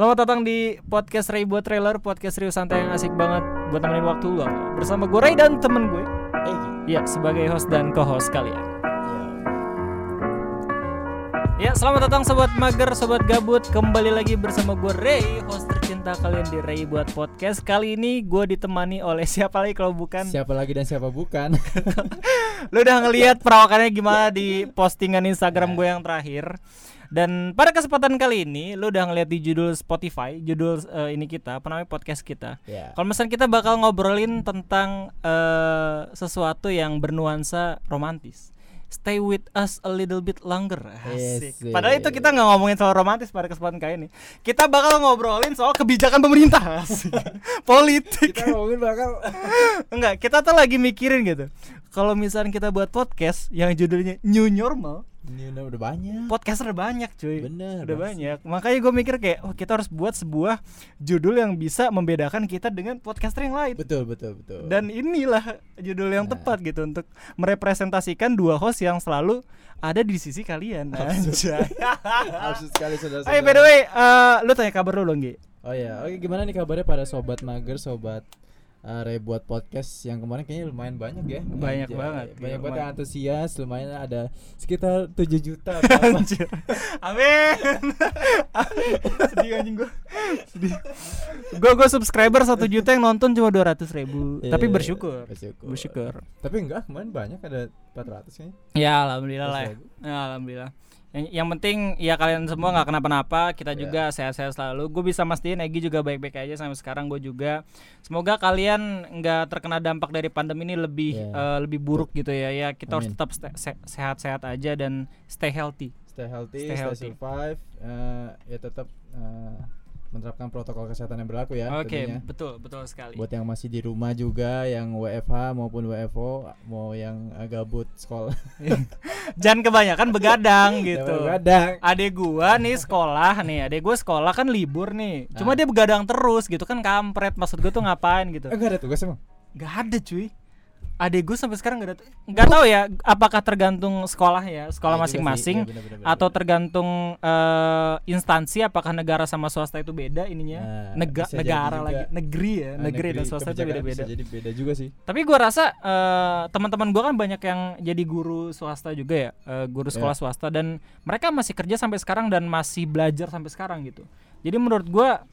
Selamat datang di podcast Ray buat trailer, podcast serius santai yang asik banget buat nemenin waktu lu bersama gue Ray dan temen gue. Eh, Ya, sebagai host dan co-host kalian. Ya, selamat datang sobat mager, sobat gabut. Kembali lagi bersama gue Ray, host tercinta kalian di Ray buat podcast. Kali ini gue ditemani oleh siapa lagi kalau bukan siapa lagi dan siapa bukan? Lu udah ngelihat perawakannya gimana di postingan Instagram gue yang terakhir. Dan pada kesempatan kali ini lu udah ngeliat di judul Spotify, judul eh, ini kita, apa namanya podcast kita. ya. Kalau misalnya kita bakal ngobrolin tentang eh, sesuatu yang bernuansa romantis. Stay with us a little bit longer. Asik. Asik. Padahal itu kita nggak ngomongin soal romantis pada kesempatan kali ini. Kita bakal ngobrolin soal kebijakan pemerintah, Asik. politik. Kita ngomongin bakal Enggak, kita tuh lagi mikirin gitu. Kalau misalnya kita buat podcast yang judulnya New Normal, ini udah, udah banyak. podcaster banyak cuy. Bener. Udah Bang. banyak. Makanya gue mikir kayak, oh kita harus buat sebuah judul yang bisa membedakan kita dengan podcaster yang lain. Betul betul betul. Dan inilah judul yang Nah. tepat gitu untuk merepresentasikan dua host yang selalu ada di sisi kalian. Anjay. Absurd sekali saudara. Hey, by the way, eh, lu tanya kabar dulu dong, Gi. Oh ya, oke gimana nih kabarnya pada sobat mager, sobat uh, Ray buat podcast yang kemarin kayaknya lumayan banyak ya. Banyak Anjay, banget, Banyak iya, banget yang antusias, lumayan ada sekitar 7 juta. Amin. Sedih anjing gua. Sedih. Gua gua subscriber 1 juta yang nonton cuma 200 ribu. Iya, Tapi bersyukur. bersyukur. Bersyukur. Tapi enggak, kemarin banyak ada 400 kayaknya. Ya alhamdulillah lah. Ya. Ya, alhamdulillah. Yang, yang penting ya kalian semua nggak kenapa-napa, kita Ya. juga sehat-sehat selalu. Gue bisa mastiin Egi juga baik-baik aja sampai sekarang gue juga. Semoga kalian nggak terkena dampak dari pandemi ini lebih Ya. eh, lebih buruk gitu ya. Ya kita harus Amin. tetap ste- se- sehat-sehat aja dan stay healthy. stay healthy, Stay stay, healthy. survive, eh, ya tetap eh, menerapkan protokol kesehatan yang berlaku ya. Oke, tentunya. betul betul sekali. Buat yang masih di rumah juga, yang WFH maupun WFO, mau yang eh, gabut sekolah. Jangan kebanyakan begadang gitu. Kadang. Adek gua nih sekolah nih, adek gua sekolah kan libur nih. Cuma Ah. dia begadang terus gitu kan kampret. Maksud gua tuh ngapain gitu. Enggak ada tugas emang. Gak ada cuy. Adek gue sampai sekarang gak ada. Gak tahu ya apakah tergantung sekolah ya, sekolah Iya sih, masing-masing iya bener-bener, atau tergantung eh, instansi apakah negara sama swasta itu beda ininya. Nah, Nega- negara juga. lagi, negeri ya, Ah, negeri, dan swasta itu beda-beda. Jadi beda juga sih. Tapi gua rasa eh, teman-teman gua kan banyak yang jadi guru swasta juga ya, eh, guru sekolah Ya. swasta dan mereka masih kerja sampai sekarang dan masih belajar sampai sekarang gitu. Jadi menurut gua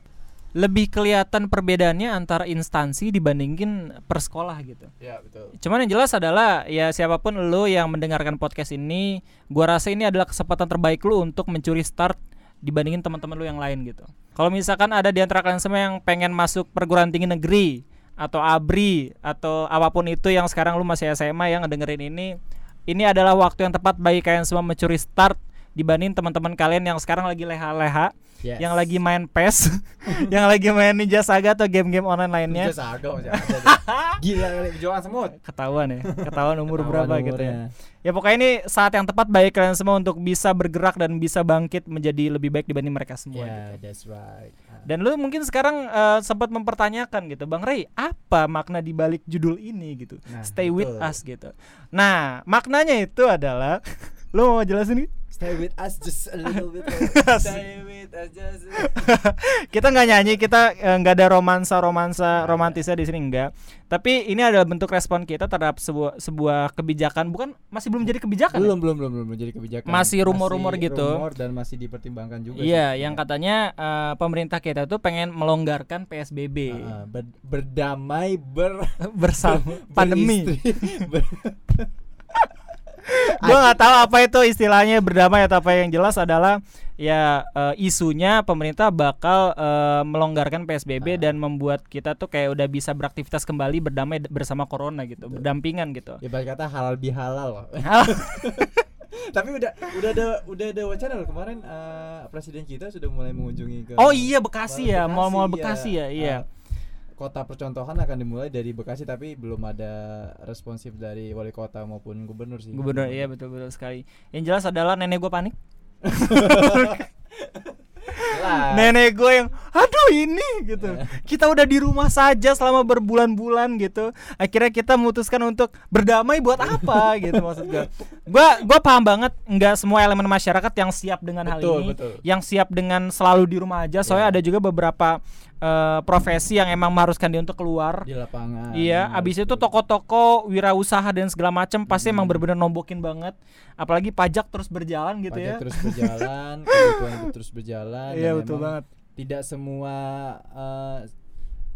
lebih kelihatan perbedaannya antara instansi dibandingin per sekolah gitu. Ya, betul. Cuman yang jelas adalah ya siapa pun lo yang mendengarkan podcast ini, gua rasa ini adalah kesempatan terbaik lo untuk mencuri start dibandingin teman-teman lo yang lain gitu. Kalau misalkan ada di antara kalian semua yang pengen masuk perguruan tinggi negeri atau ABRI atau apa pun itu yang sekarang lu masih SMA yang ngedengerin ini, ini adalah waktu yang tepat bagi kalian semua mencuri start dibanding teman-teman kalian yang sekarang lagi leha-leha, Yes. yang lagi main PES, yang lagi main Ninja Saga atau game-game online lainnya. Ninja Saga masih ada. Gila semut. Ketahuan ya, ketahuan umur Ketahuan berapa gitu ya. umurnya. Ya pokoknya ini saat yang tepat bagi kalian semua untuk bisa bergerak dan bisa bangkit menjadi lebih baik dibanding mereka semua. Ya, gitu. that's right. Ah. Dan lu mungkin sekarang eh, sempat mempertanyakan gitu, Bang Ray, apa makna di balik judul ini gitu? Nah, Stay with betul. us gitu. Nah, maknanya itu adalah lu mau jelasin nih? Stay with us just a little bit. Stay with us just. kita nggak nyanyi, kita eh, nggak ada romansa-romansa romantisnya di sini enggak. Tapi ini adalah bentuk respon kita terhadap sebuah sebuah kebijakan, bukan masih belum jadi kebijakan. ya? belum belum belum belum menjadi kebijakan. Masih rumor-rumor gitu. Rumor dan masih dipertimbangkan juga. Iya, sih. yang katanya eh, pemerintah kita tuh pengen melonggarkan PSBB Ah, ber- berdamai ber bersama pandemi. beristri, ber- Gua nggak tahu apa itu istilahnya berdamai atau apa yang jelas adalah ya eh, isunya pemerintah bakal eh, melonggarkan PSBB Ah. dan membuat kita tuh kayak udah bisa beraktivitas kembali berdamai bersama corona gitu, berdampingan gitu. Ibarat kata halal bihalal loh. Tapi udah udah ada udah ada wacana loh kemarin eh, presiden kita sudah mulai mengunjungi ke Oh iya Bekasi ya, Mall mall-mall Bekasi ya, iya. Eh, kota percontohan akan dimulai dari Bekasi tapi belum ada responsif dari wali kota maupun gubernur sih. Gubernur iya betul betul sekali. Yang jelas adalah nenek gue panik. Nenek gue yang aduh ini gitu kita udah di rumah saja selama berbulan-bulan gitu akhirnya kita memutuskan untuk berdamai buat apa gitu maksud gue gue gue paham banget nggak semua elemen masyarakat yang siap dengan hal Betul, ini betul. yang siap dengan selalu di rumah aja soalnya Iya. ada juga beberapa eh, profesi yang emang mengharuskan dia untuk keluar di lapangan Iya, abis itu toko-toko, wirausaha dan segala macam pasti Hmm. emang bener-bener nombokin banget. Apalagi pajak terus berjalan gitu Pajak ya. terus berjalan kebutuhan itu terus berjalan Iya betul banget. tidak semua eh,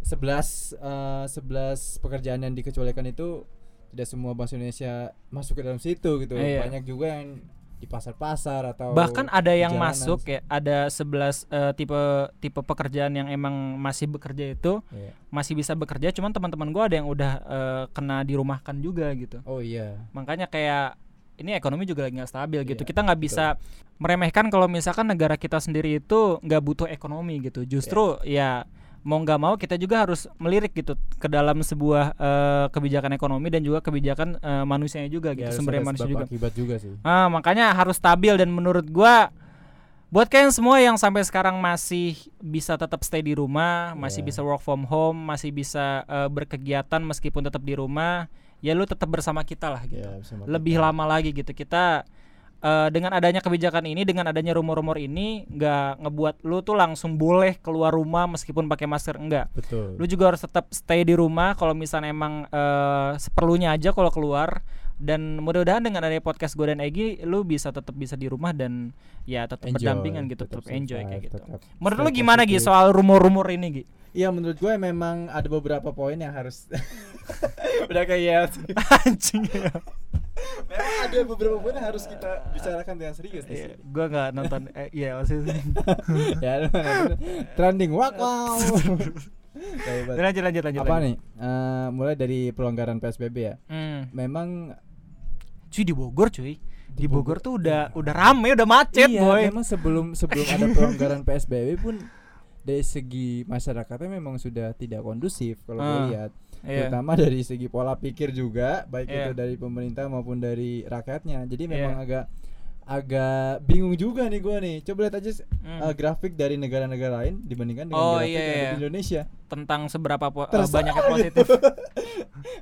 sebelas eh, sebelas pekerjaan yang dikecualikan itu tidak semua bahasa Indonesia masuk ke dalam situ gitu Iya. banyak juga yang di pasar-pasar atau Bahkan ada yang jalanan. masuk ya, ada 11 eh, tipe tipe pekerjaan yang emang masih bekerja itu Iya. masih bisa bekerja, cuman teman-teman gua ada yang udah eh, kena dirumahkan juga gitu. oh iya Makanya kayak ini ekonomi juga lagi nggak stabil gitu. Iya, Kita nggak bisa meremehkan kalau misalkan negara kita sendiri itu nggak butuh ekonomi gitu. Justru ya mau nggak mau kita juga harus melirik gitu ke dalam sebuah eh, kebijakan ekonomi dan juga kebijakan eh, manusianya juga gitu, Ya, harus sumber manusia juga. akibat juga sih Ah, makanya harus stabil dan menurut gua buat kalian semua yang sampai sekarang masih bisa tetap stay di rumah, masih Iya. bisa work from home, masih bisa eh, berkegiatan meskipun tetap di rumah, ya lu tetap bersama kita lah gitu Ya, bersama lebih kita. lama lagi gitu kita eh, dengan adanya kebijakan ini dengan adanya rumor-rumor ini nggak ngebuat lu tuh langsung boleh keluar rumah meskipun pakai masker enggak. Betul. Lu juga harus tetap stay di rumah kalau misalnya emang eh, seperlunya aja kalau keluar. Dan mudah-mudahan dengan adanya podcast gue dan Egi lu bisa tetap bisa di rumah dan ya tetap Enjoy, berdampingan gitu tetap tetap enjoy kayak gitu. tetap menurut lu gimana Gi positif. soal rumor-rumor ini Gi? Iya menurut gue memang ada beberapa poin yang harus udah kayak anjing ya memang ada beberapa poin yang harus kita bicarakan dengan serius di sini. gue nggak nonton eh, iya maksudnya ya trending wak wow lanjut lanjut lanjut apa lanjut. nih? Eh, mulai dari pelonggaran psbb ya. Hmm. memang cuy di Bogor cuy. Di Bogor Bogor, tuh udah udah rame udah macet iya, boy. memang sebelum sebelum ada pelonggaran psbb pun dari segi masyarakatnya memang sudah tidak kondusif kalau gue Ah, lihat iya terutama dari segi pola pikir juga baik Iya. itu dari pemerintah maupun dari rakyatnya jadi Iya. memang agak agak bingung juga nih gua nih coba lihat aja Hmm. uh, grafik dari negara-negara lain dibandingkan dengan Oh, grafik iya, yang ada iya. Indonesia tentang seberapa po- eh, Terserah banyaknya gitu. positif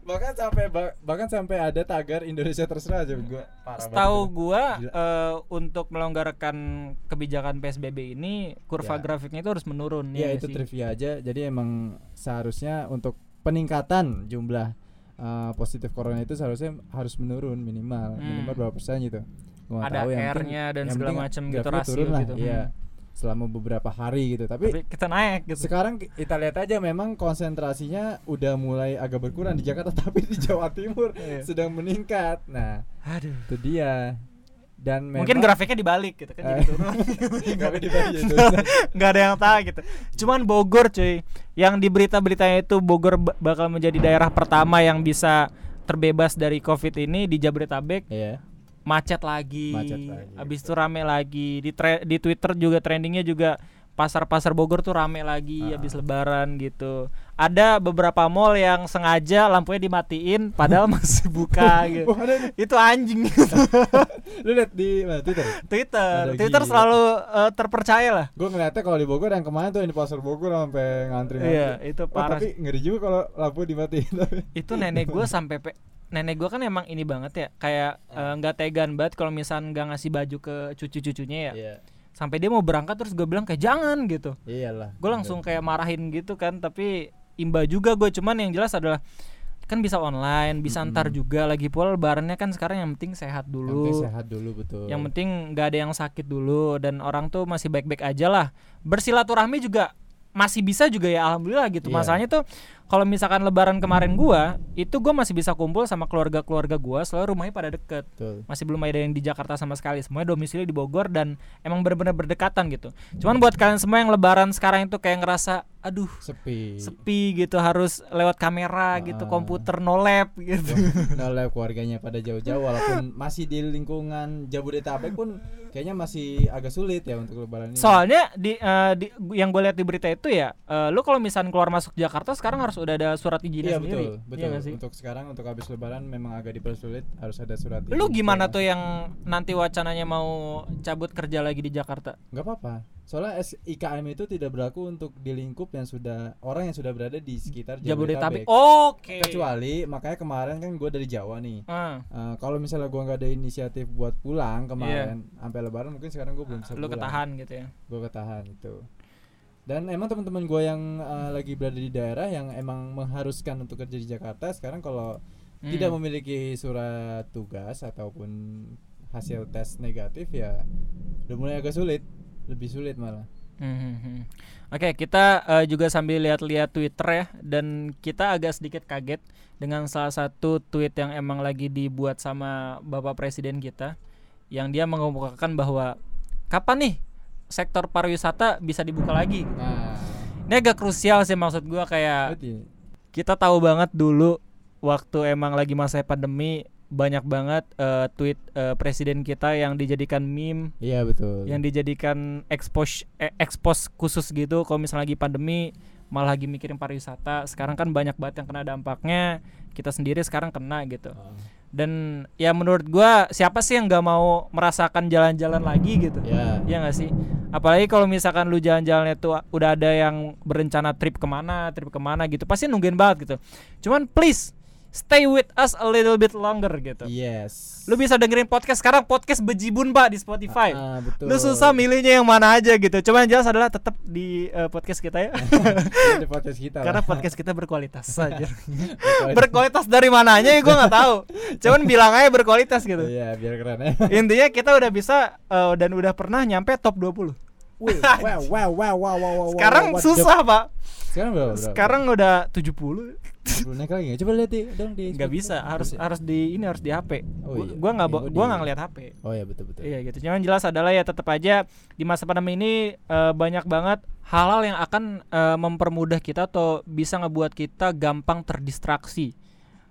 bahkan sampai ba- bahkan sampai ada tagar Indonesia terserah aja gua banget. gua eh, untuk melonggarkan kebijakan PSBB ini kurva Ya. grafiknya itu harus menurun ya nggak itu sih? trivia aja jadi emang seharusnya untuk peningkatan jumlah uh, positif corona itu seharusnya harus menurun minimal Hmm. minimal berapa persen gitu Gua Ada tahu, R-nya dan yang segala macam gitu, rasio turun lah, gitu. iya Hmm. selama beberapa hari gitu tapi, Tapi kita naik gitu. sekarang kita lihat aja memang konsentrasinya udah mulai agak berkurang di Jakarta tapi di Jawa Timur Iya. sedang meningkat nah Aduh. itu dia dan Mungkin memang- grafiknya dibalik gitu kan jadi Eh. turun. Ya, nggak ada yang tahu gitu. Cuman Bogor cuy, yang di berita-beritanya itu Bogor ba- bakal menjadi daerah pertama yang bisa terbebas dari Covid ini di Jabodetabek Iya. macet lagi. Macet lagi, Habis itu rame lagi. Di di Twitter juga trendingnya juga pasar-pasar Bogor tuh rame lagi Ah. habis lebaran gitu. Ada beberapa mall yang sengaja lampunya dimatiin padahal masih buka gitu. Wah, ada nih. Itu anjing lu lihat di mana Twitter Twitter. Ada Twitter gila. selalu eh, terpercaya lah. gue ngeliatnya kalau di Bogor yang kemarin tuh yang di pasar Bogor sampai ngantri Iya, itu parah. tapi ngeri juga kalau lampu dimatiin itu nenek gue sampai pe- nenek gue kan emang ini banget ya kayak eh, nggak tegan banget kalau misalnya nggak ngasih baju ke cucu-cucunya ya iya sampai dia mau berangkat terus gue bilang kayak jangan gitu iyalah gue langsung kayak marahin gitu kan tapi imba juga gue cuman yang jelas adalah kan bisa online bisa Mm-mm. ntar juga. Lagi pula lebarannya kan sekarang yang penting sehat Yang dulu penting sehat dulu betul. Yang penting nggak ada yang sakit dulu. Dan orang tuh masih baik-baik aja lah. Bersilaturahmi juga masih bisa juga ya alhamdulillah gitu. Iya. masalahnya tuh kalau misalkan lebaran kemarin gua itu gua masih bisa kumpul sama keluarga-keluarga gua soalnya rumahnya pada deket. Betul. Masih belum ada yang di Jakarta sama sekali. Semuanya domisili di Bogor dan emang benar-benar berdekatan gitu. Cuman buat kalian semua yang lebaran sekarang itu kayak ngerasa aduh sepi sepi gitu harus lewat kamera gitu Ah. komputer no lab gitu oleh keluarganya pada jauh-jauh walaupun masih di lingkungan Jabodetabek pun kayaknya masih agak sulit ya untuk lebaran ini Soalnya di, eh, di yang gue lihat di berita itu ya, eh, lu kalau misalnya keluar masuk Jakarta sekarang harus udah ada surat izinnya iya sendiri. betul betul Iya sih? untuk sekarang untuk habis lebaran memang agak dipersulit harus ada surat Lu gimana tuh yang nanti wacananya mau cabut kerja lagi di Jakarta? nggak apa-apa Soalnya IKM itu tidak berlaku untuk di lingkup yang sudah orang yang sudah berada di sekitar Jabodetabek. Jabodetabek. Oke. Kecuali makanya kemarin kan gue dari Jawa nih. Ah, Eh, kalau misalnya gua nggak ada inisiatif buat pulang kemarin sampai lebaran mungkin sekarang gue belum bisa lu pulang. ketahan gitu ya. Gue ketahan itu. Dan emang teman-teman gue yang eh, lagi berada di daerah yang emang mengharuskan untuk kerja di Jakarta sekarang kalau Hmm. tidak memiliki surat tugas ataupun hasil tes negatif ya udah mulai agak sulit, lebih sulit malah. Hmm, hmm, hmm. Oke, kita eh, juga sambil lihat-lihat Twitter ya dan kita agak sedikit kaget dengan salah satu tweet yang emang lagi dibuat sama Bapak Presiden kita yang dia mengemukakan bahwa kapan nih sektor pariwisata bisa dibuka lagi. Nah, Ini agak krusial sih maksud gua kayak kita tahu banget dulu waktu emang lagi masa pandemi banyak banget eh, tweet eh, presiden kita yang dijadikan meme iya betul. yang dijadikan expose eh, expose khusus gitu. Kalau misalnya lagi pandemi malah lagi mikirin pariwisata. Sekarang kan banyak banget yang kena dampaknya. Kita sendiri sekarang kena gitu. Oh, dan ya menurut gua siapa sih yang nggak mau merasakan jalan-jalan lagi gitu? Ya. Iya gak sih? Apalagi kalau misalkan lu jalan-jalannya tuh udah ada yang berencana trip ke mana trip ke mana gitu pasti nungguin banget gitu. Cuman please stay with us a little bit longer gitu Yes. lu bisa dengerin podcast sekarang podcast bejibun pak di Spotify Ah, betul. Lu susah milihnya yang mana aja gitu. Cuma yang jelas adalah tetap di eh, podcast kita ya. Di podcast kita Karena lah. podcast kita berkualitas saja. Berkualitas. berkualitas dari mananya ya gue nggak tahu. Cuman bilang aja berkualitas gitu. Iya, biar keren ya. Intinya kita udah bisa eh, dan udah pernah nyampe top 20. Wih, wow, wow, wow, wow, wow, wow, Sekarang susah, Pak. Sekarang berapa? berapa? Sekarang udah 70. Belum naik lagi nggak? Coba lihat di, dong di. nggak bisa, harus harus di ini harus di HP. Oh Gua- iya. Gua nggak gua di- nggak ngeliat HP. Oh ya betul betul. Iya gitu. Cuman jelas adalah ya tetap aja di masa pandemi ini eh, banyak banget hal-hal yang akan eh, mempermudah kita atau bisa ngebuat kita gampang terdistraksi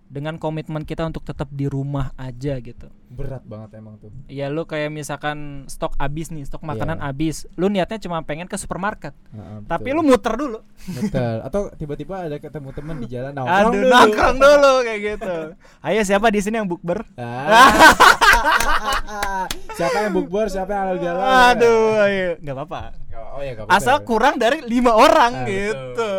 dengan komitmen kita untuk tetap di rumah aja gitu. Berat banget emang tuh. Ya lu kayak misalkan stok habis nih, stok makanan Iya. habis. Lu niatnya cuma pengen ke supermarket. Heeh, Tapi lu muter dulu. betul. Atau tiba-tiba ada ketemu teman di jalan nongkrong Aduh, dulu. nongkrong dulu kayak gitu. Ayo siapa di sini yang bukber? Ah. siapa yang bukber, siapa yang halal jalan? Aduh, ayo. nggak apa-apa. Oh ya nggak apa-apa asal kurang dari lima orang Ah, betul. gitu.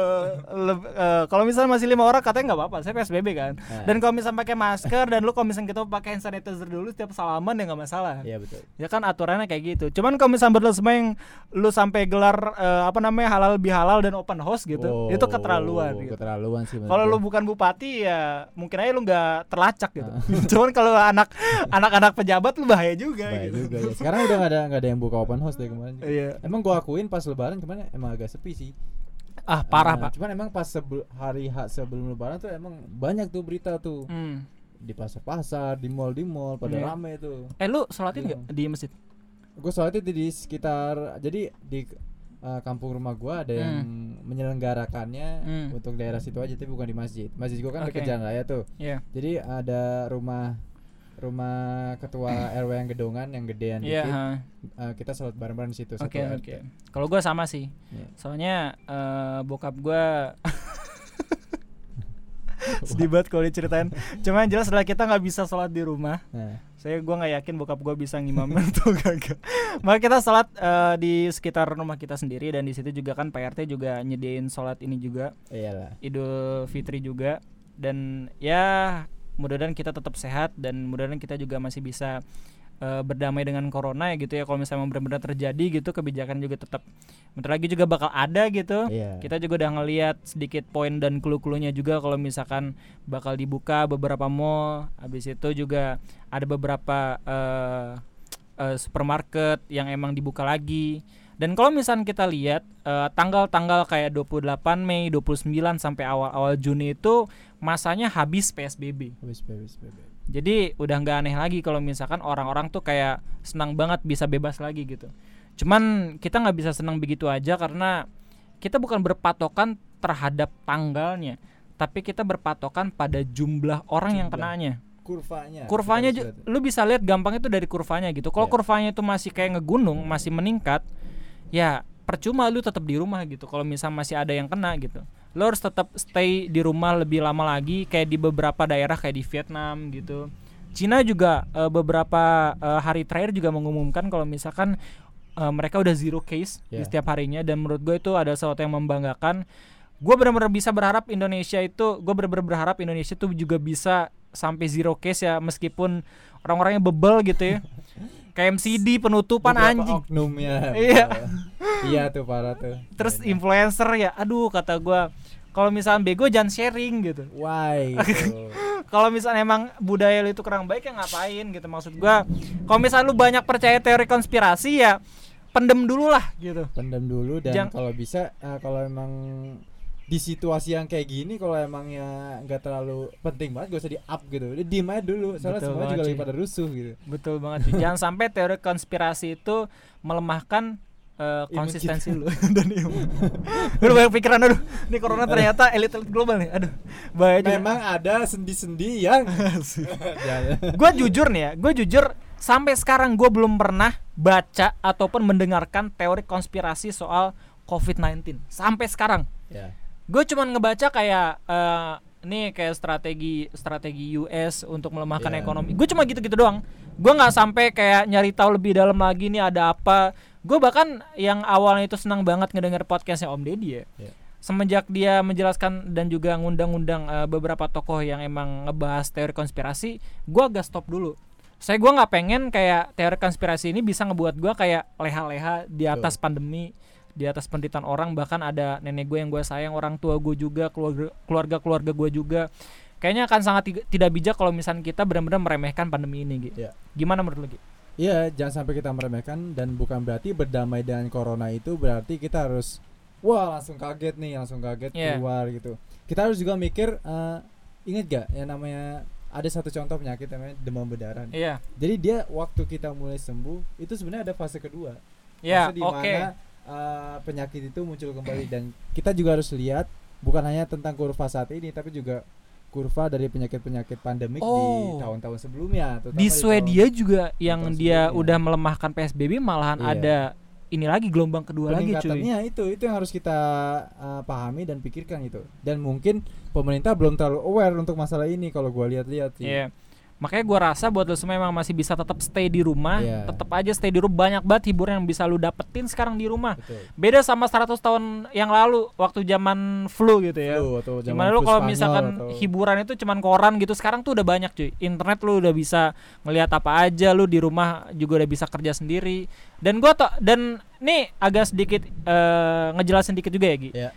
Eh, kalau misalnya masih lima orang katanya nggak apa-apa, saya psbb kan. Ah. Dan kalau misalnya pakai masker dan lu kalau misalnya kita pakai hand sanitizer dulu setiap salaman ya nggak masalah. Iya betul. Ya kan aturannya kayak gitu. Cuman kalau misalnya berlesma yang lu sampai gelar eh, apa namanya halal bihalal dan open house gitu, Oh, itu keterlaluan. Gitu. Keterlaluan sih. Kalau lu bukan bupati ya mungkin aja lu nggak terlacak gitu. Ah. Cuman kalau anak anak-anak pejabat lu bahaya juga Bahaya gitu. juga ya. Sekarang udah nggak ada nggak ada yang buka open house dari kemarin. Iya. Emang gua akuin pas lebaran kemarin emang agak sepi sih. Ah, parah, Ah, Pak. Cuman emang pas sebel- hari H sebelum lebaran tuh emang banyak tuh berita tuh Hmm. di pasar-pasar, di mall di mall pada Iya. rame tuh. Eh lu sholatin Iya. nggak di masjid? Gue sholat itu di sekitar jadi di uh, kampung rumah gua ada yang menyelenggarakannya Hmm. untuk daerah situ aja tapi bukan di masjid. Masjid gua kan Oke. dekat jalan raya tuh. Iya. Jadi ada rumah rumah ketua RW yang gedongan yang gedean dikit. ha. Uh, kita sholat bareng-bareng di situ Oke, satu oke. RT. Kalau gua sama sih. Iya. Soalnya eh, bokap gua sedih banget kalau diceritain. Cuma yang jelas adalah kita nggak bisa sholat di rumah. Nah, Saya gua nggak yakin bokap gua bisa ngimamin tuh gagak. Maka kita sholat eh, di sekitar rumah kita sendiri dan di situ juga kan Pak RT juga nyediain sholat ini juga iyalah. Idul Fitri juga dan ya mudah-mudahan kita tetap sehat dan mudah-mudahan kita juga masih bisa eh, berdamai dengan corona ya gitu ya. Kalau misalnya benar-benar terjadi gitu kebijakan juga tetap bentar lagi juga bakal ada gitu. Iya. kita juga udah ngelihat sedikit poin dan clue-cluenya juga kalau misalkan bakal dibuka beberapa mall habis itu juga ada beberapa eh, eh, supermarket yang emang dibuka lagi dan kalau misalkan kita lihat eh, tanggal-tanggal kayak 28 Mei 29 sampai awal-awal Juni itu masanya habis PSBB Habis habis. jadi udah nggak aneh lagi kalau misalkan orang-orang tuh kayak senang banget bisa bebas lagi gitu. Cuman kita nggak bisa senang begitu aja karena kita bukan berpatokan terhadap tanggalnya, tapi kita berpatokan pada jumlah orang yang Jumlah. kenanya. Kurvanya. Kurvanya lu bisa lihat gampang itu dari kurvanya gitu. Kalau Iya. kurvanya itu masih kayak ngegunung, masih meningkat, ya percuma lu tetap di rumah gitu. Kalau misal masih ada yang kena gitu, lu harus tetap stay di rumah lebih lama lagi. Kayak di beberapa daerah kayak di Vietnam gitu. Cina juga eh, beberapa eh, hari terakhir juga mengumumkan kalau misalkan eh, mereka udah zero case di Yeah. setiap harinya dan menurut gue itu ada sesuatu yang membanggakan gue benar-benar bisa berharap Indonesia itu gue benar-benar berharap Indonesia tuh juga bisa sampai zero case ya meskipun orang-orangnya bebel gitu ya kayak MCD penutupan Beberapa anjing. oknumnya Iya. iya tuh parah tuh. Terus Banyak. influencer ya aduh kata gua kalau misalnya bego jangan sharing gitu. Why gitu. kalau misalnya emang budaya lu itu kurang baik ya ngapain gitu. Maksud gua kalau misalnya lu banyak percaya teori konspirasi ya pendem dulu lah gitu. Pendam dulu dan Jang- kalau bisa eh, kalau emang di situasi yang kayak gini kalau emangnya nggak terlalu penting banget gak usah di up gitu. Udah diem aja dulu soalnya Betul semua juga lagi pada rusuh gitu. Betul banget jangan sampai teori konspirasi itu melemahkan Imun konsistensi lu. Dan imun Aduh banyak pikiran aduh ini corona ternyata elit elit global nih. Aduh bahaya juga. Memang ada sendi-sendi yang Ya, gue jujur nih ya gue jujur sampai sekarang gue belum pernah baca ataupun mendengarkan teori konspirasi soal COVID-19 sampai sekarang. Ya. Gue cuman ngebaca kayak eh, ini kayak strategi strategi US untuk melemahkan Iya. ekonomi. Gue cuma gitu-gitu doang. Gue nggak sampai kayak nyari tahu lebih dalam lagi nih ada apa. Gue bahkan yang awalnya itu senang banget ngedenger podcastnya Om Deddy ya. Iya. semenjak dia menjelaskan dan juga ngundang-undang eh, beberapa tokoh yang emang ngebahas teori konspirasi gue agak stop dulu. Saya gue nggak pengen kayak teori konspirasi ini bisa ngebuat gue kayak leha-leha di atas pandemi di atas penderitaan orang bahkan ada nenek gue yang gue sayang orang tua gue juga keluarga keluarga keluarga gue juga kayaknya akan sangat tiga- tidak bijak kalau misalnya kita benar-benar meremehkan pandemi ini gitu Iya. gimana menurut lu Gi? Iya, jangan sampai kita meremehkan dan bukan berarti berdamai dengan corona itu berarti kita harus wah langsung kaget nih, langsung kaget Iya. keluar gitu. Kita harus juga mikir eh, ingat gak yang namanya ada satu contoh penyakit namanya demam berdarah. iya Jadi dia waktu kita mulai sembuh itu sebenarnya ada fase kedua. ya Fase di oke mana eh, penyakit itu muncul kembali dan kita juga harus lihat bukan hanya tentang kurva saat ini tapi juga kurva dari penyakit-penyakit pandemik Oh. di tahun-tahun sebelumnya. di tahun- Swedia juga yang tahun dia sebelumnya. udah melemahkan PSBB malahan Iya. ada ini lagi gelombang kedua lagi cuy itu itu yang harus kita uh, pahami dan pikirkan itu dan mungkin pemerintah belum terlalu aware untuk masalah ini kalau gua lihat-lihat sih Iya. Makanya gua rasa buat lo semua emang masih bisa tetap stay di rumah, Iya. tetap aja stay di rumah banyak banget hiburan yang bisa lu dapetin sekarang di rumah. betul Beda sama 100 tahun yang lalu waktu zaman flu gitu ya. Flu atau zaman Gimana lu kalau misalkan atau- hiburan itu cuman koran gitu, sekarang tuh udah banyak cuy. Internet lu udah bisa ngelihat apa aja, lu di rumah juga udah bisa kerja sendiri. Dan gua to dan nih agak sedikit eh, ngejelasin dikit juga ya Gi. Iya.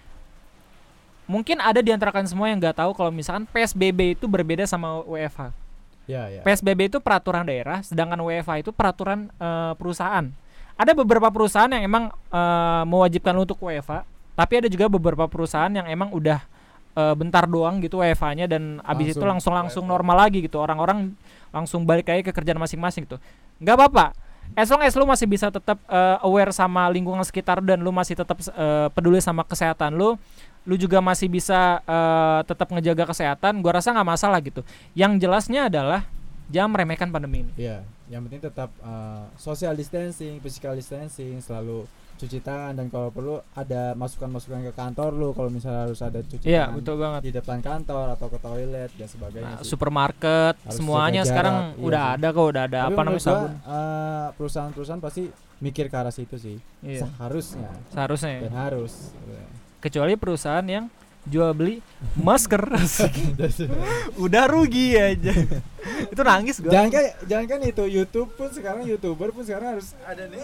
Mungkin ada di antara kalian semua yang nggak tahu kalau misalkan PSBB itu berbeda sama WFH. Ya ya PSBB itu peraturan daerah, sedangkan WFA itu peraturan eh, perusahaan. Ada beberapa perusahaan yang emang eh, mewajibkan untuk WFA, tapi ada juga beberapa perusahaan yang emang udah eh, bentar doang gitu WFA-nya dan abis itu Langsung langsung normal lagi gitu. Orang-orang langsung balik lagi ke kerjaan masing-masing gitu. nggak apa-apa. As long as lu masih bisa tetap eh, aware sama lingkungan sekitar dan lu masih tetap eh, peduli sama kesehatan lu, lu juga masih bisa eh, tetap ngejaga kesehatan, gua rasa nggak masalah gitu. Yang jelasnya adalah jangan meremehkan pandemi ini. Iya, yang penting tetap uh, social distancing, physical distancing, selalu cuci tangan dan kalau perlu ada masukan-masukan ke kantor lu kalau misalnya harus ada cuci Iya, tangan betul banget. di depan kantor atau ke toilet dan sebagainya Nah, sih. supermarket Harus semuanya sekarang iya udah sih. ada kok, udah ada Tapi apa namanya sabun. uh, perusahaan-perusahaan pasti mikir ke arah situ sih. Iya, Seharusnya seharusnya ya. dan harus. Kecuali perusahaan yang jual beli masker udah rugi aja. Itu nangis gua. jangan kan jangan kan itu YouTube pun sekarang youtuber pun sekarang harus ada nih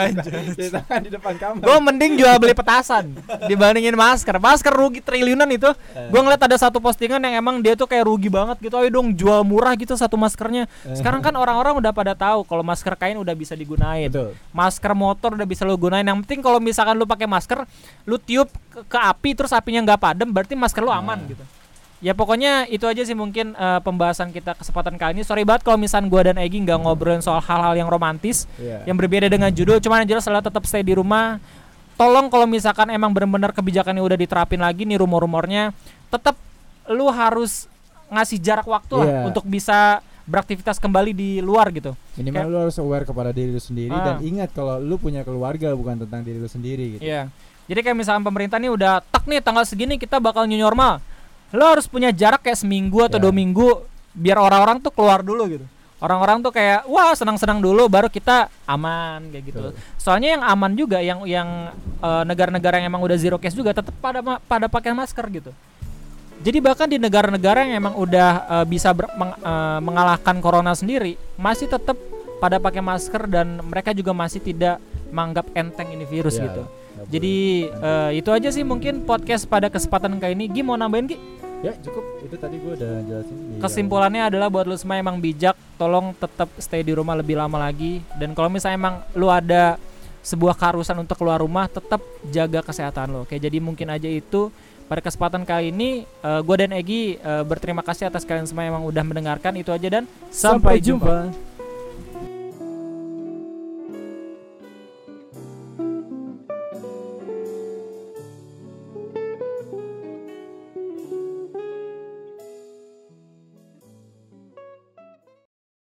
tangan di depan kamar. Gue mending jual beli petasan dibandingin masker. Masker rugi triliunan itu. Eh. Gue ngeliat ada satu postingan yang emang dia tuh kayak rugi banget gitu. Ayo dong jual murah gitu satu maskernya. Sekarang kan orang-orang udah pada tahu kalau masker kain udah bisa digunain. Betul. Masker motor udah bisa lo gunain. Yang penting kalau misalkan lu pakai masker, lu tiup ke, ke api terus apinya nggak padam, berarti masker lu aman Nah. gitu. Ya pokoknya itu aja sih mungkin eh, pembahasan kita kesempatan kali ini. Sorry banget kalau misalkan gua dan Egi nggak ngobrolin soal hal-hal yang romantis Iya. yang berbeda dengan judul cuman yang jelas adalah tetap stay di rumah tolong kalau misalkan emang benar-benar kebijakan yang udah diterapin lagi nih rumor-rumornya tetap lu harus ngasih jarak waktu lah Iya. untuk bisa beraktivitas kembali di luar gitu Minimal Kayak- lu harus aware kepada diri lu sendiri Ah. dan ingat kalau lu punya keluarga bukan tentang diri lu sendiri gitu. Iya. Jadi kayak misalkan pemerintah nih udah tak nih tanggal segini kita bakal new normal. Lo harus punya jarak kayak seminggu atau Ya. dua minggu biar orang-orang tuh keluar dulu gitu. orang-orang tuh kayak wah senang-senang dulu baru kita aman kayak gitu. Betul. Soalnya yang aman juga yang yang eh, negara-negara yang emang udah zero case juga tetap pada pada pakai masker gitu. Jadi bahkan di negara-negara yang emang udah eh, bisa ber- meng- eh, mengalahkan corona sendiri masih tetap pada pakai masker dan mereka juga masih tidak menganggap enteng ini virus Ya, gitu. Jadi eh, itu aja sih mungkin podcast pada kesempatan kali ini. Gi mau nambahin Gi? ya cukup itu tadi gue udah jelasin. Kesimpulannya adalah buat lu semua emang bijak, tolong tetap stay di rumah lebih lama lagi dan kalau misalnya emang lu ada sebuah keharusan untuk keluar rumah, tetap jaga kesehatan lo. Oke, jadi mungkin aja itu pada kesempatan kali ini gue dan Egi eh, berterima kasih atas kalian semua yang emang udah mendengarkan itu aja dan sampai jumpa